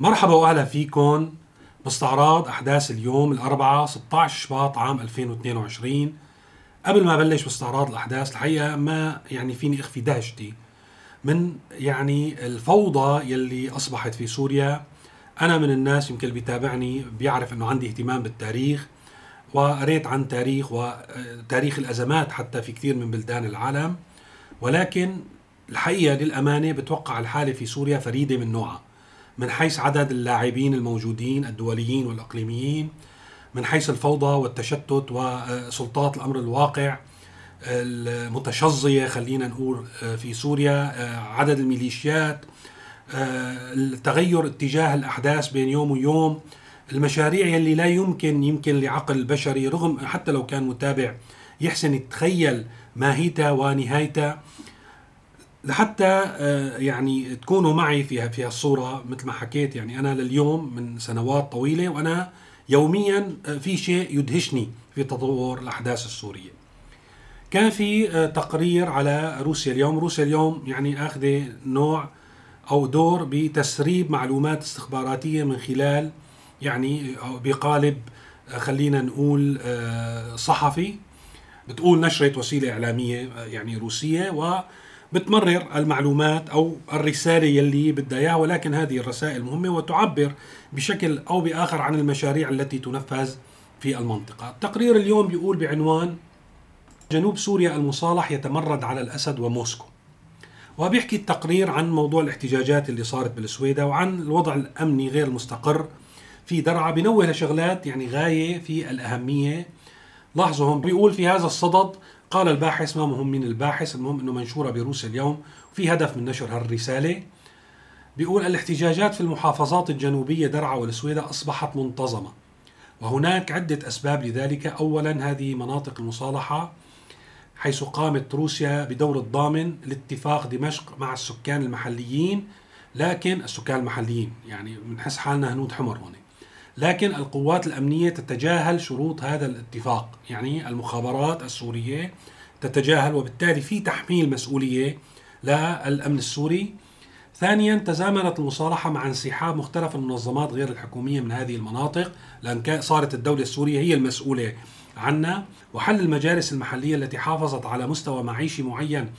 مرحبا وأهلا فيكم باستعراض أحداث اليوم الأربعاء 16 شباط عام 2022 قبل ما أبلش باستعراض الأحداث الحقيقة ما يعني فيني أخفي دهشتي من يعني الفوضى يلي أصبحت في سوريا. أنا من الناس يمكن اللي بيتابعني بيعرف إنه عندي اهتمام بالتاريخ وقريت عن تاريخ وتاريخ الأزمات حتى في كثير من بلدان العالم. ولكن الحقيقة للأمانة بتوقع الحالة في سوريا فريدة من نوعها. من حيث عدد اللاعبين الموجودين الدوليين والإقليميين من حيث الفوضى والتشتت وسلطات الأمر الواقع المتشظية خلينا نقول في سوريا عدد الميليشيات التغير اتجاه الأحداث بين يوم ويوم المشاريع يلي لا يمكن يمكن لعقل البشري رغم حتى لو كان متابع يحسن يتخيل ماهيتها ونهايتها لحتى آه، يعني تكونوا معي في في الصورة مثل ما حكيت يعني أنا لليوم من سنوات طويلة وأنا يوميا آه، في شيء يدهشني في تطور الأحداث السورية. كان في آه، تقرير على روسيا اليوم، روسيا اليوم يعني آخذة نوع أو دور بتسريب معلومات استخباراتية من خلال يعني بقالب خلينا نقول صحفي بتقول نشرة وسيلة إعلامية يعني روسية و بتمرر المعلومات أو الرسالة يلي بدها إياها ولكن هذه الرسائل مهمة وتعبر بشكل أو بآخر عن المشاريع التي تنفذ في المنطقة. التقرير اليوم بيقول بعنوان جنوب سوريا المصالح يتمرد على الأسد وموسكو. وبيحكي التقرير عن موضوع الاحتجاجات اللي صارت بالسويدة وعن الوضع الأمني غير المستقر في درعا بنوه لشغلات يعني غاية في الأهمية لاحظوا هون بيقول في هذا الصدد قال الباحث ما مهم من الباحث المهم إنه منشورة بروسيا اليوم وفي هدف من نشر هالرسالة. بيقول الاحتجاجات في المحافظات الجنوبية درعا والسويدة أصبحت منتظمة. وهناك عدة أسباب لذلك. اولا هذه مناطق المصالحة حيث قامت روسيا بدور الضامن لاتفاق دمشق مع السكان المحليين لكن السكان المحليين يعني بنحس حالنا هنود حمر هون. لكن القوات الأمنية تتجاهل شروط هذا الاتفاق، يعني المخابرات السورية تتجاهل وبالتالي في تحميل مسؤولية للأمن السوري. ثانيا تزامنت المصالحة مع انسحاب مختلف المنظمات غير الحكومية من هذه المناطق لأن صارت الدولة السورية هي المسؤولة عنا. وحل المجالس المحلية التي حافظت على مستوى معيشي معين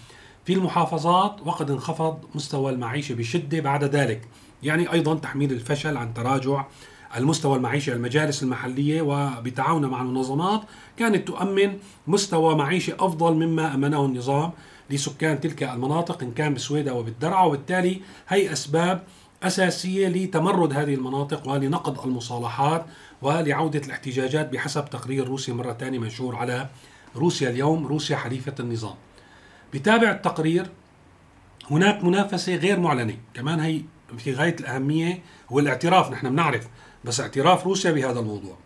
في المحافظات وقد انخفض مستوى المعيشة بشدة بعد ذلك. يعني أيضا تحميل الفشل عن تراجع المستوى المعيشي المجالس المحلية وبتعاونها مع المنظمات كانت تؤمن مستوى معيشي أفضل مما أمنه النظام لسكان تلك المناطق إن كان بسويدا وبالدرعا. وبالتالي هي أسباب أساسية لتمرد هذه المناطق ولنقض المصالحات ولعودة الاحتجاجات بحسب تقرير روسي مرة ثانية منشور على روسيا اليوم روسيا حليفة النظام. بتابع التقرير هناك منافسة غير معلنة. كمان هي في غاية الأهمية هو الاعتراف نحن بنعرف بس اعتراف روسيا بهذا الموضوع.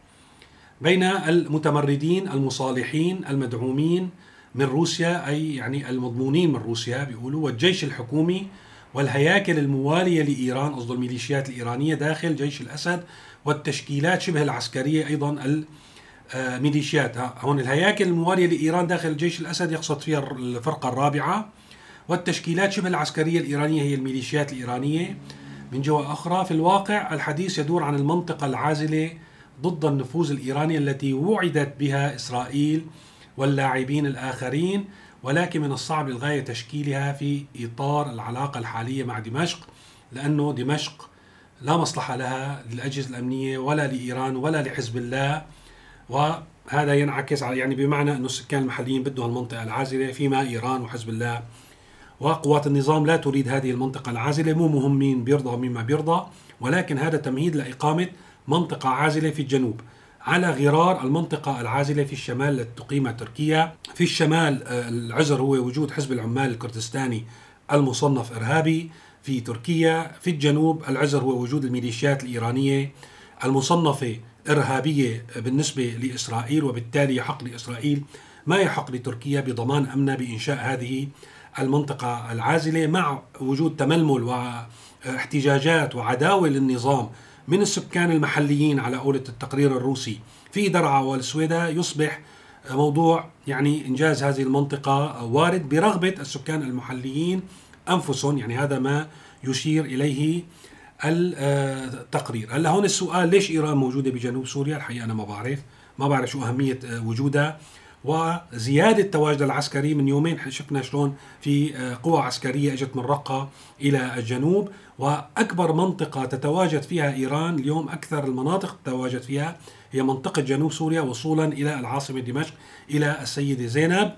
بين المتمردين المصالحين المدعومين من روسيا أي يعني المضمونين من روسيا بيقولوا والجيش الحكومي والهياكل الموالية لإيران قصد الميليشيات الإيرانية داخل جيش الأسد والتشكيلات شبه العسكرية أيضا الميليشيات هون الهياكل الموالية لإيران داخل الجيش الأسد يقصد فيها الفرقة الرابعة والتشكيلات شبه العسكرية الإيرانية هي الميليشيات الإيرانية. من جهة أخرى في الواقع الحديث يدور عن المنطقة العازلة ضد النفوذ الإيراني التي وعدت بها إسرائيل واللاعبين الآخرين ولكن من الصعب للغاية تشكيلها في إطار العلاقة الحالية مع دمشق لأنه دمشق لا مصلحة لها للأجهزة الأمنية ولا لإيران ولا لحزب الله وهذا ينعكس على يعني بمعنى أنه السكان المحليين بدهم المنطقة العازلة فيما إيران وحزب الله وقوات النظام لا تريد هذه المنطقة العازلة مو مهم مين بيرضى ومين ما بيرضى ولكن هذا تمهيد لإقامة منطقة عازلة في الجنوب على غرار المنطقة العازلة في الشمال التي تقيمها تركيا. في الشمال آه، العذر هو وجود حزب العمال الكردستاني المصنف إرهابي في تركيا. في الجنوب العذر هو وجود الميليشيات الإيرانية المصنفة إرهابية بالنسبة لإسرائيل وبالتالي يحق لإسرائيل ما يحق لتركيا بضمان أمنها بإنشاء هذه المنطقة العازلة مع وجود تململ واحتجاجات وعداوة للنظام من السكان المحليين على قولة التقرير الروسي. في درعا والسويدة يصبح موضوع يعني إنجاز هذه المنطقة وارد برغبة السكان المحليين أنفسهم يعني هذا ما يشير إليه التقرير. هلا هون السؤال ليش إيران موجودة بجنوب سوريا؟ الحقيقة أنا ما بعرف. ما بعرف شو أهمية وجودها. وزيادة تواجد العسكري من يومين. شفنا شلون في قوى عسكرية إجت من رقة إلى الجنوب وأكبر منطقة تتواجد فيها إيران اليوم أكثر المناطق تتواجد فيها هي منطقة جنوب سوريا وصولا إلى العاصمة دمشق إلى السيدة زينب.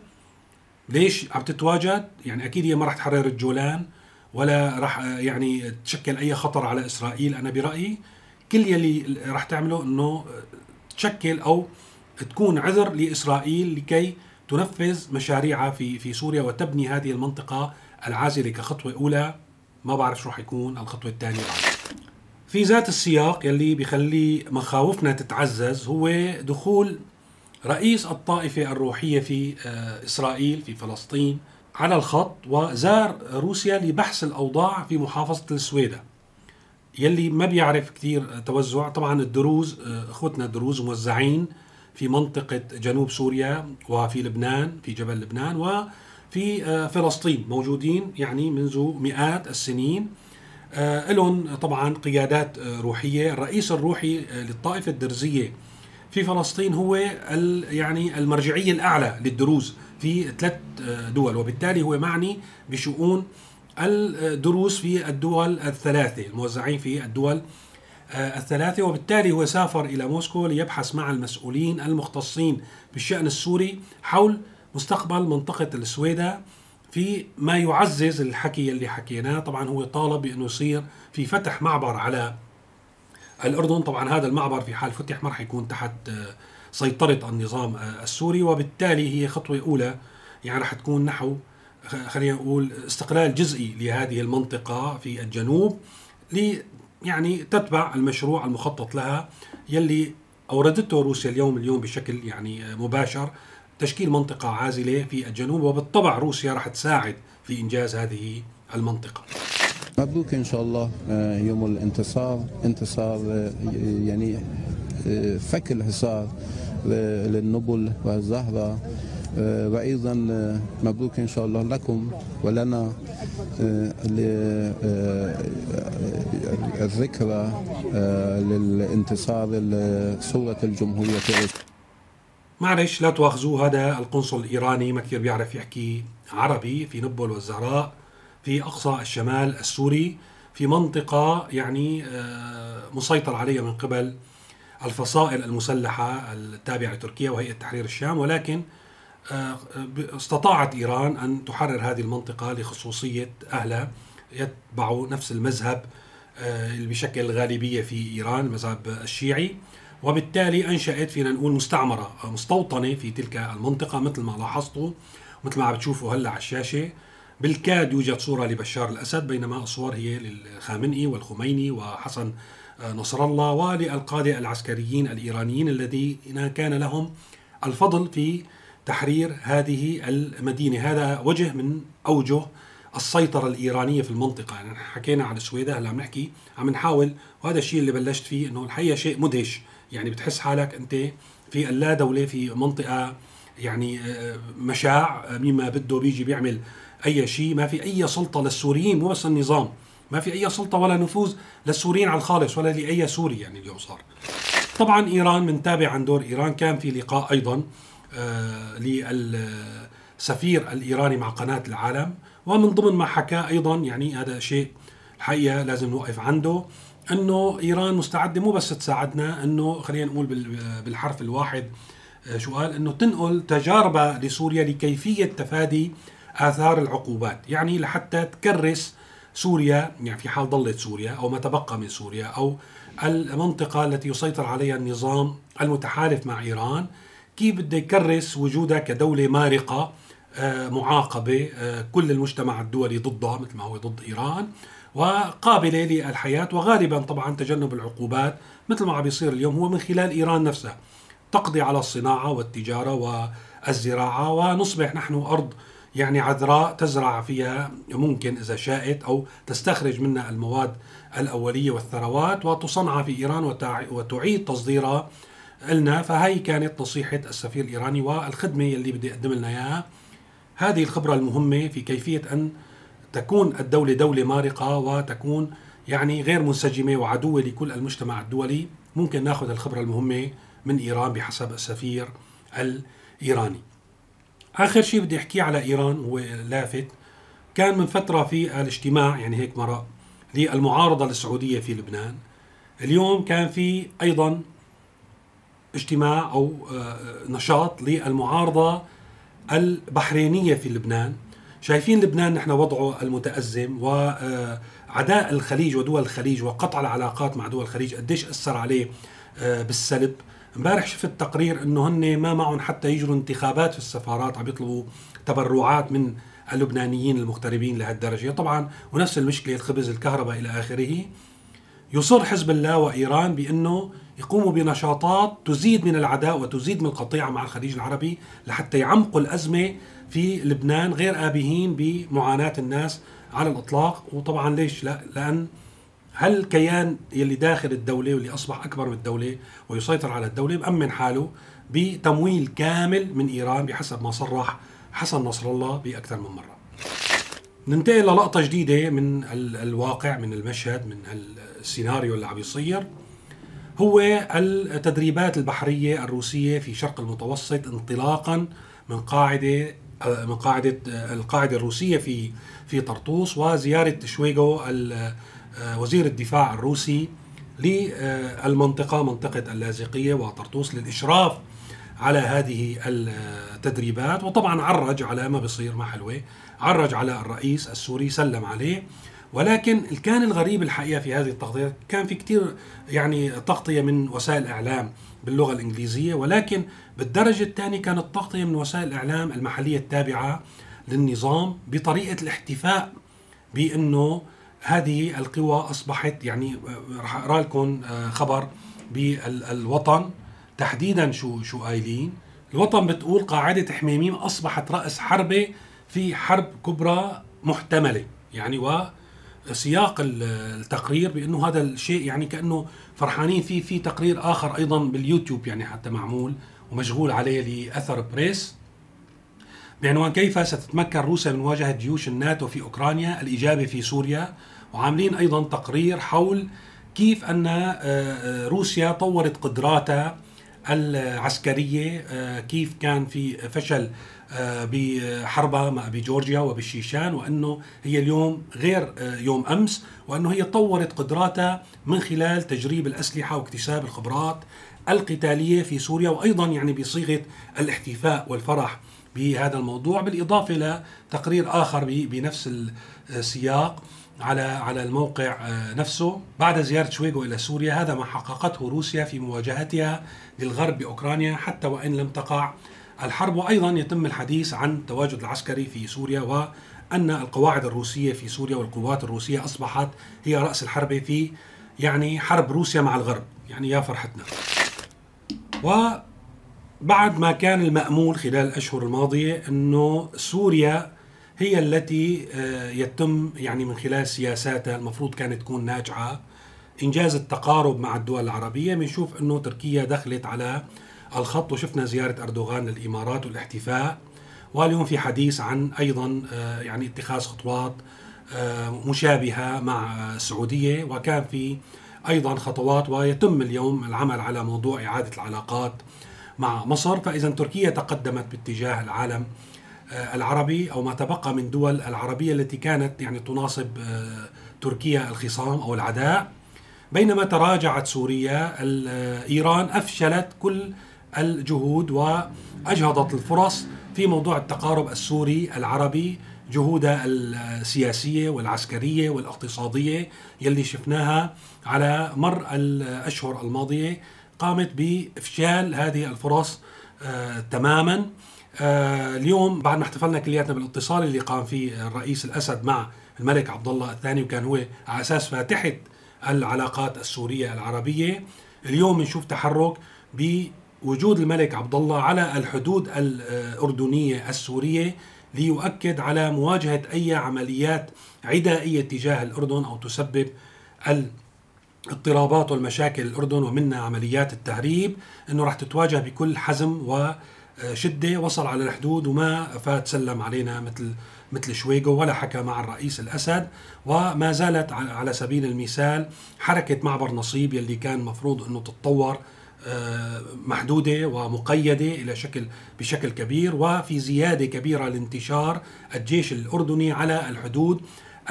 ليش عم تتواجد؟ يعني أكيد هي ما راح تحرر الجولان ولا راح يعني تشكل أي خطر على إسرائيل. أنا برأيي كل يلي راح تعمله أنه تشكل أو تكون عذر لإسرائيل لكي تنفذ مشاريعها في في سوريا وتبني هذه المنطقة العازلة كخطوة أولى. ما بعرف شو راح يكون الخطوة الثانية بعد. في ذات السياق يلي بيخلي مخاوفنا تتعزز هو دخول رئيس الطائفة الروحية في آه، إسرائيل في فلسطين على الخط وزار روسيا لبحث الأوضاع في محافظة السويدة يلي ما بيعرف كثير توزع. طبعا الدروز آه، أخوتنا الدروز موزعين في منطقة جنوب سوريا وفي لبنان في جبل لبنان وفي آه، فلسطين موجودين يعني منذ مئات السنين. آه، لهم طبعا قيادات آه، روحية، الرئيس الروحي للطائفة الدرزية في فلسطين هو يعني المرجعية الأعلى للدروز في ثلاث دول. وبالتالي هو معني بشؤون الدروز في الدول الثلاثة الموزعين في الدول الثلاثه وبالتالي هو سافر إلى موسكو ليبحث مع المسؤولين المختصين بالشأن السوري حول مستقبل منطقة السويدة في ما يعزز الحكي اللي حكيناه. طبعا هو طالب بانه يصير في فتح معبر على الأردن. طبعا هذا المعبر في حال فتح ما راح يكون تحت آه، سيطرة النظام آه، السوري. وبالتالي هي خطوة أولى يعني راح تكون نحو خلينا نقول استقلال جزئي لهذه المنطقة في الجنوب يعني تتبع المشروع المخطط لها يلي أوردته روسيا اليوم اليوم بشكل يعني مباشر تشكيل منطقة عازلة في الجنوب وبالطبع روسيا راح تساعد في إنجاز هذه المنطقة. مبروك إن شاء الله آه، يوم الانتصار. انتصار آه، يعني آه، فك الحصار للنبل والزهرة. وأيضا مبروك إن شاء الله لكم ولنا الذكرى للانتصار لصورة الجمهورية معلش لا تواخذوه هذا القنصل الإيراني ما كثير بيعرف يحكي عربي في نبل والزهراء في أقصى الشمال السوري في منطقة يعني آه، مسيطر عليها من قبل الفصائل المسلحة التابعة لتركيا وهيئة تحرير الشام ولكن آه، استطاعت إيران أن تحرر هذه المنطقة لخصوصية أهلها. يتبعوا نفس المذهب آه، اللي بشكل الغالبية في إيران المذهب الشيعي. وبالتالي أنشأت فينا نقول مستعمرة مستوطنة في تلك المنطقة مثل ما لاحظتوا مثل ما عم بتشوفوا هلأ على الشاشة. بالكاد يوجد صورة لبشار الأسد بينما الصور هي للخامنئي والخميني وحسن آه، نصر الله وللقاده العسكريين الإيرانيين الذين كان لهم الفضل في تحرير هذه المدينة. هذا وجه من أوجه السيطرة الإيرانية في المنطقة. يعني حكينا عن السويدة هلا عم نحكي عم نحاول. وهذا الشيء اللي بلشت فيه إنه الحقيقة شيء مدهش. يعني بتحس حالك أنت في اللا دولة في منطقة يعني آه، مشاع آه، مما بده بيجي بيعمل أي شيء. ما في أي سلطة للسوريين مو بس النظام. ما في أي سلطة ولا نفوذ للسوريين على الخالص ولا لأي سوري يعني اليوم صار. طبعا إيران منتابع عن دور إيران. كان في لقاء أيضا للسفير الإيراني مع قناة العالم. ومن ضمن ما حكى أيضا يعني هذا شيء الحقيقة لازم نوقف عنده أنه إيران مستعدة مو بس تساعدنا أنه خلينا نقول بالحرف الواحد آه، شو قال أنه تنقل تجاربها لسوريا لكيفية تفادي آثار العقوبات. يعني لحتى تكرس سوريا يعني في حال ضلت سوريا أو ما تبقى من سوريا أو المنطقة التي يسيطر عليها النظام المتحالف مع إيران. كيف بده يكرس وجودها كدولة مارقة آه، معاقبة آه، كل المجتمع الدولي ضدها مثل ما هو ضد إيران وقابلة للحياة وغالبا طبعا تجنب العقوبات مثل ما عم بيصير اليوم هو من خلال إيران نفسها. تقضي على الصناعة والتجارة والزراعة ونصبح نحن أرض يعني عذراء تزرع فيها ممكن إذا شاءت أو تستخرج منها المواد الأولية والثروات وتصنع في إيران وتعيد تصديرها لنا فهي كانت نصيحة السفير الإيراني والخدمة اللي بدي أقدم لنا إياها هذه الخبرة المهمة في كيفية أن تكون الدولة دولة مارقة وتكون يعني غير منسجمة وعدوة لكل المجتمع الدولي ممكن ناخذ الخبرة المهمة من إيران بحسب السفير الإيراني. آخر شيء بدي أحكيه على إيران هو لافت كان من فترة في الاجتماع يعني هيك مرة للمعارضة السعودية في لبنان. اليوم كان في أيضا اجتماع أو آه، نشاط للمعارضة البحرينية في لبنان. شايفين لبنان نحن وضعه المتأزم وعداء الخليج ودول الخليج وقطع العلاقات مع دول الخليج قديش أثر عليه آه، بالسلب. امبارح شفت تقرير إنه هن ما معهم حتى يجروا انتخابات في السفارات عم يطلبوا تبرعات من اللبنانيين المغتربين لهالدرجة. طبعا ونفس المشكلة الخبز الكهرباء إلى آخره. يصر حزب الله وإيران بأنه يقوموا بنشاطات تزيد من العداء وتزيد من القطيعة مع الخليج العربي لحتى يعمقوا الأزمة في لبنان غير آبهين بمعاناة الناس على الإطلاق. وطبعا ليش؟ لا لأن هل الكيان يلي داخل الدولة واللي أصبح أكبر من الدولة ويسيطر على الدولة مأمن حاله بتمويل كامل من إيران بحسب ما صرح حسن نصر الله بأكثر من مرة. ننتقل للقطة جديدة من الواقع من المشهد من السيناريو اللي عم يصير. هو التدريبات البحرية الروسية في شرق المتوسط انطلاقا من قاعدة من قاعدة القاعدة الروسية في في طرطوس وزيارة شويغو وزير الدفاع الروسي للمنطقه منطقة اللاذقية وطرطوس للإشراف على هذه التدريبات. وطبعا عرج على ما بصير ما حلوة عرج على الرئيس السوري سلم عليه. ولكن كان الغريب الحقيقة في هذه التغطية كان في كثير يعني تغطية من وسائل الاعلام باللغة الإنجليزية. ولكن بالدرجة الثانية كانت تغطية من وسائل الاعلام المحلية التابعة للنظام بطريقة الاحتفاء بأنه هذه القوى أصبحت يعني راح أقرأ لكم آه، خبر بالوطن. تحديدا شو شو قايلين. الوطن بتقول قاعدة حميميم أصبحت رأس حربة في حرب كبرى محتملة يعني و سياق التقرير بأنه هذا الشيء يعني كأنه فرحانين فيه في تقرير آخر أيضا باليوتيوب يعني حتى معمول ومشغول عليه لأثر بريس. بعنوان كيف ستتمكن روسيا من مواجهة جيوش الناتو في أوكرانيا؟ الإجابة في سوريا. وعاملين أيضا تقرير حول كيف أن آه، آه، روسيا طورت قدراتها العسكرية آه، كيف كان في فشل آه، بحربها بجورجيا وبالشيشان وأنه هي اليوم غير آه، يوم أمس وأنه هي طورت قدراتها من خلال تجريب الأسلحة واكتساب الخبرات القتالية في سوريا وأيضا يعني بصيغة الاحتفاء والفرح بهذا الموضوع بالإضافة لتقرير آخر بنفس السياق على على الموقع آه، نفسه. بعد زيارة شويغو إلى سوريا هذا ما حققته روسيا في مواجهتها للغرب بأوكرانيا حتى وإن لم تقع. الحرب وأيضا يتم الحديث عن التواجد العسكري في سوريا وأن القواعد الروسية في سوريا والقوات الروسية أصبحت هي رأس الحرب في يعني حرب روسيا مع الغرب يعني يا فرحتنا. وبعد ما كان المأمول خلال الأشهر الماضية أنه سوريا هي التي آه، يتم يعني من خلال سياساتها المفروض كانت تكون ناجعة إنجاز التقارب مع الدول العربية بنشوف أنه تركيا دخلت على الخط وشفنا زيارة أردوغان للإمارات والاحتفاء. واليوم في حديث عن أيضا آه، يعني اتخاذ خطوات آه، مشابهة مع السعودية. وكان في أيضا خطوات ويتم اليوم العمل على موضوع إعادة العلاقات مع مصر. فإذا تركيا تقدمت باتجاه العالم العربي أو ما تبقى من دول العربية التي كانت يعني تناصب تركيا الخصام أو العداء. بينما تراجعت سوريا إيران أفشلت كل الجهود وأجهضت الفرص في موضوع التقارب السوري العربي جهودها السياسية والعسكرية والاقتصادية يلي شفناها على مر الأشهر الماضية. قامت بإفشال هذه الفرص آه تماما. آه اليوم بعد ما احتفلنا كلياتنا بالاتصال اللي قام فيه الرئيس الأسد مع الملك عبد الله الثاني وكان هو على أساس فاتحة العلاقات السورية العربية اليوم بنشوف تحرك ب وجود الملك عبد الله على الحدود الأردنية السورية ليؤكد على مواجهة أي عمليات عدائية تجاه الأردن أو تسبب الاضطرابات والمشاكل الأردن ومنها عمليات التهريب. أنه راح تتواجه بكل حزم و شدة وصل على الحدود وما فات سلم علينا مثل مثل شويغو ولا حكى مع الرئيس الأسد وما زالت على سبيل المثال حركة معبر نصيب يلي كان مفروض إنه تتطور آه، محدودة ومقيدة إلى شكل بشكل كبير وفي زيادة كبيرة لانتشار الجيش الأردني على الحدود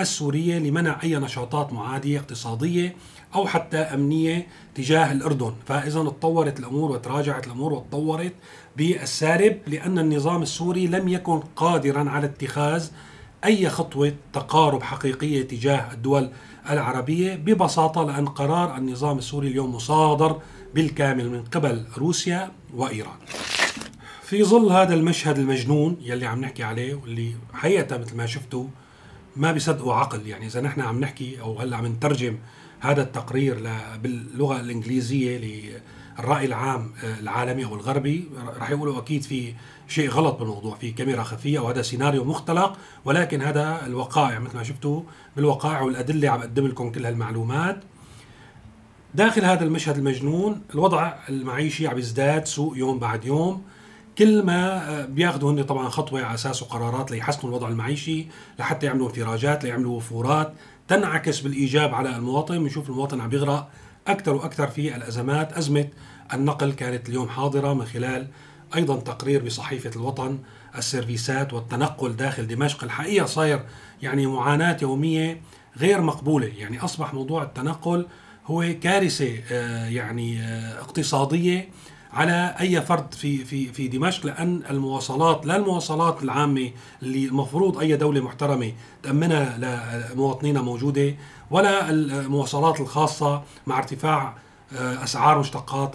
السورية لمنع أي نشاطات معادية اقتصادية أو حتى أمنية تجاه الأردن. فإذا تطورت الأمور وتراجعت الأمور وتطورت بالسارب لأن النظام السوري لم يكن قادرا على اتخاذ أي خطوة تقارب حقيقية تجاه الدول العربية ببساطة لأن قرار النظام السوري اليوم مصادر بالكامل من قبل روسيا وإيران. في ظل هذا المشهد المجنون يلي عم نحكي عليه واللي حقيقة مثل ما شفتوا ما بيصدقوا عقل يعني إذا نحن عم نحكي أو هلأ عم نترجم هذا التقرير باللغة الإنجليزية للرأي العام العالمي أو الغربي رح يقولوا أكيد في شيء غلط بالموضوع في كاميرا خفية وهذا سيناريو مختلق ولكن هذا الوقائع مثل ما شفتوا بالوقائع والأدلة عم بقدم لكم كل هالمعلومات. داخل هذا المشهد المجنون الوضع المعيشي عم يزداد سوء يوم بعد يوم. كل ما آه، بياخذوا هن طبعا خطوة على اساسه قرارات ليحسنوا الوضع المعيشي لحتى يعملوا انفراجات ليعملوا وفورات. تنعكس بالإيجاب على المواطن. بنشوف المواطن عم يغرق أكثر وأكثر في الأزمات. أزمة النقل كانت اليوم حاضرة من خلال أيضا تقرير بصحيفة الوطن السيرفيسات والتنقل داخل دمشق. الحقيقة صاير يعني معاناة يومية غير مقبولة. يعني أصبح موضوع التنقل هو كارثة آه، يعني آه، اقتصادية على أي فرد في في في دمشق لأن المواصلات لا المواصلات العامة اللي المفروض أي دولة محترمة تأمنها لمواطنينا موجودة ولا المواصلات الخاصة مع ارتفاع آه، أسعار مشتقات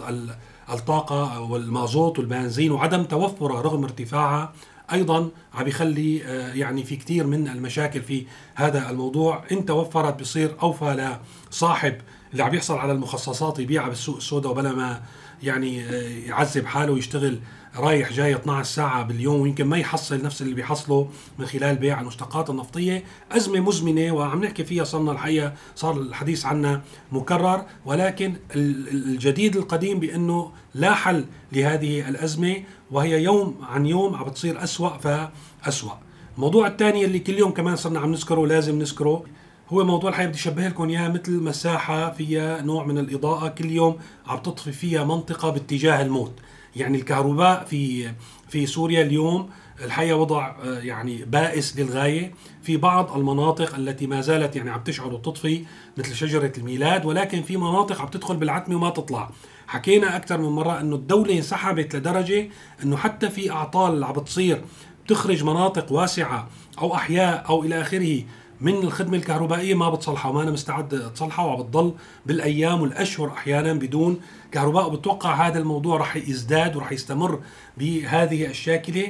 الطاقة والمازوت والبنزين وعدم توفرها رغم ارتفاعها أيضا عم يخلي يعني في كثير من المشاكل في هذا الموضوع. إن توفرت بصير أوفى لصاحب اللي عم يحصل على المخصصات يبيعها بالسوق السوداء وبلا ما يعني آه، يعذب حاله ويشتغل رايح جاي 12 ساعة باليوم ويمكن ما يحصل نفس اللي بيحصله من خلال بيع المشتقات النفطية. أزمة مزمنة وعم نحكي فيها صرنا الحقيقة صار الحديث عنها مكرر ولكن الجديد القديم بأنه لا حل لهذه الأزمة وهي يوم عن يوم عم بتصير أسوأ فأسوأ. الموضوع الثاني اللي كل يوم كمان صرنا عم نذكره لازم نذكره هو موضوع الحياة بدي اشبه لكم إياه مثل مساحة فيها نوع من الإضاءة كل يوم عم تطفي فيها منطقة باتجاه الموت. يعني الكهرباء في في سوريا اليوم الحقيقة وضع آه، يعني بائس للغاية. في بعض المناطق التي ما زالت يعني عم تشعر وتطفي مثل شجرة الميلاد ولكن في مناطق عم تدخل بالعتمة وما تطلع. حكينا أكثر من مرة إنه الدولة انسحبت لدرجة إنه حتى في أعطال عم بتصير بتخرج مناطق واسعة أو أحياء أو إلى آخره من الخدمة الكهربائية ما بتصلحها وما أنا مستعد تصلحها وعم بتضل بالأيام والأشهر أحيانا بدون كهرباء. وبتوقع هذا الموضوع رح يزداد ورح يستمر بهذه الشاكلة.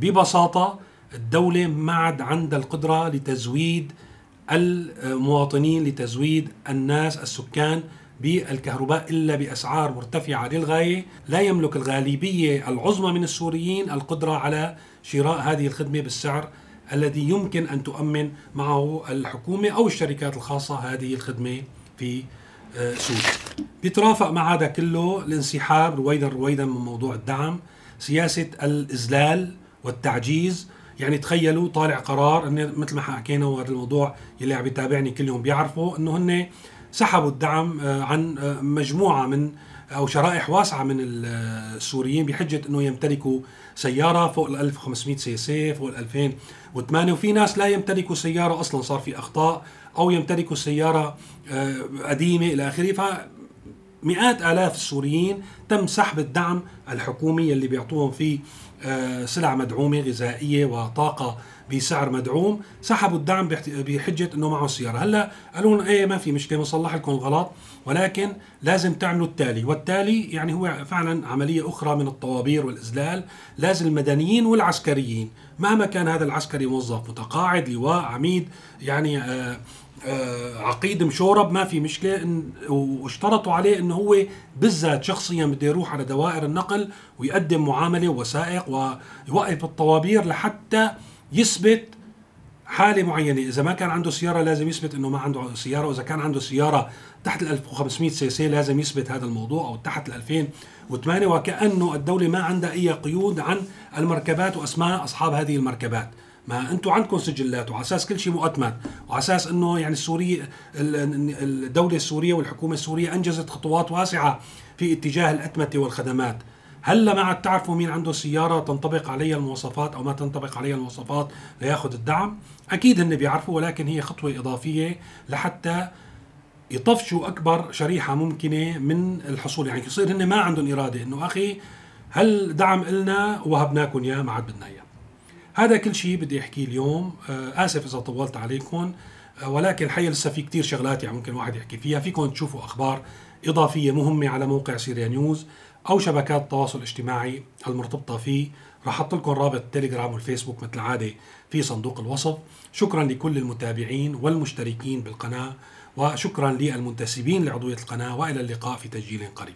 ببساطة الدولة ما عاد عندها القدرة لتزويد المواطنين لتزويد الناس السكان بالكهرباء إلا بأسعار مرتفعة للغاية، لا يملك الغالبية العظمى من السوريين القدرة على شراء هذه الخدمة بالسعر الذي يمكن أن تؤمن معه الحكومة أو الشركات الخاصة هذه الخدمة في آه، سوريا. بيترافق مع هذا كله الانسحاب رويدا رويدا من موضوع الدعم، سياسة الاذلال والتعجيز، يعني تخيلوا طالع قرار انه مثل ما حكينا وهذا الموضوع يلي عم يتابعني كل يوم بيعرفوا إنه هن سحبوا الدعم آه، عن آه، مجموعة من أو شرائح واسعة من السوريين بحجة إنه يمتلكوا سيارة فوق ال 1500 سي سي فوق ال 2008 وفي ناس لا يمتلكوا سيارة أصلا صار في أخطاء أو يمتلكوا سيارة آه، قديمة إلى آخره. ف مئات آلاف السوريين تم سحب الدعم الحكومي اللي بيعطوهم فيه آه، سلع مدعومة غذائية وطاقة بسعر مدعوم. سحبوا الدعم بحجة إنه معه سيارة. هلأ قالوا إيه ما في مشكلة بنصلح لكم الغلط ولكن لازم تعملوا التالي. والتالي يعني هو فعلا عملية أخرى من الطوابير والاذلال لازم المدنيين والعسكريين مهما كان هذا العسكري موظف متقاعد لواء عميد يعني آه آه عقيد مشورب ما في مشكلة. واشترطوا عليه إنه هو بالذات شخصيا بده يروح على دوائر النقل ويقدم معاملة ووثائق ويوقف الطوابير لحتى يثبت حاله معينه إذا ما كان عنده سيارة لازم يثبت إنه ما عنده سيارة وإذا كان عنده سيارة تحت ال 1500 سي سي لازم يثبت هذا الموضوع أو تحت ال 2008 وكأنه الدولة ما عندها أي قيود عن المركبات وأسماء أصحاب هذه المركبات. ما أنتم عندكم سجلات وعلى أساس كل شيء مؤتمن وعلى أساس إنه يعني السوري الدولة السورية والحكومة السورية أنجزت خطوات واسعة في اتجاه الأتمتة والخدمات. هلا ما عاد تعرفوا مين عنده سيارة تنطبق عليها المواصفات أو ما تنطبق عليها المواصفات لياخذ الدعم؟ أكيد هن بيعرفوا ولكن هي خطوة إضافية لحتى يطفشوا أكبر شريحة ممكنة من الحصول. يعني يصير هن ما عندهم إرادة إنه أخي هل دعم إلنا وهبناكم إياه ما عاد بدنا إياه. هذا كل شيء بدي أحكيه اليوم. آه، آسف إذا طولت عليكم آه، ولكن الحقيقة لسه في كتير شغلات يعني ممكن واحد يحكي فيها. فيكم تشوفوا أخبار إضافية مهمة على موقع سيريا نيوز. أو شبكات التواصل الاجتماعي المرتبطة فيه راح أحط لكم رابط التليجرام والفيسبوك مثل العاده في صندوق الوصف. شكرا لكل المتابعين والمشتركين بالقناة وشكرا للمنتسبين لعضوية القناة وإلى اللقاء في تسجيل قريب.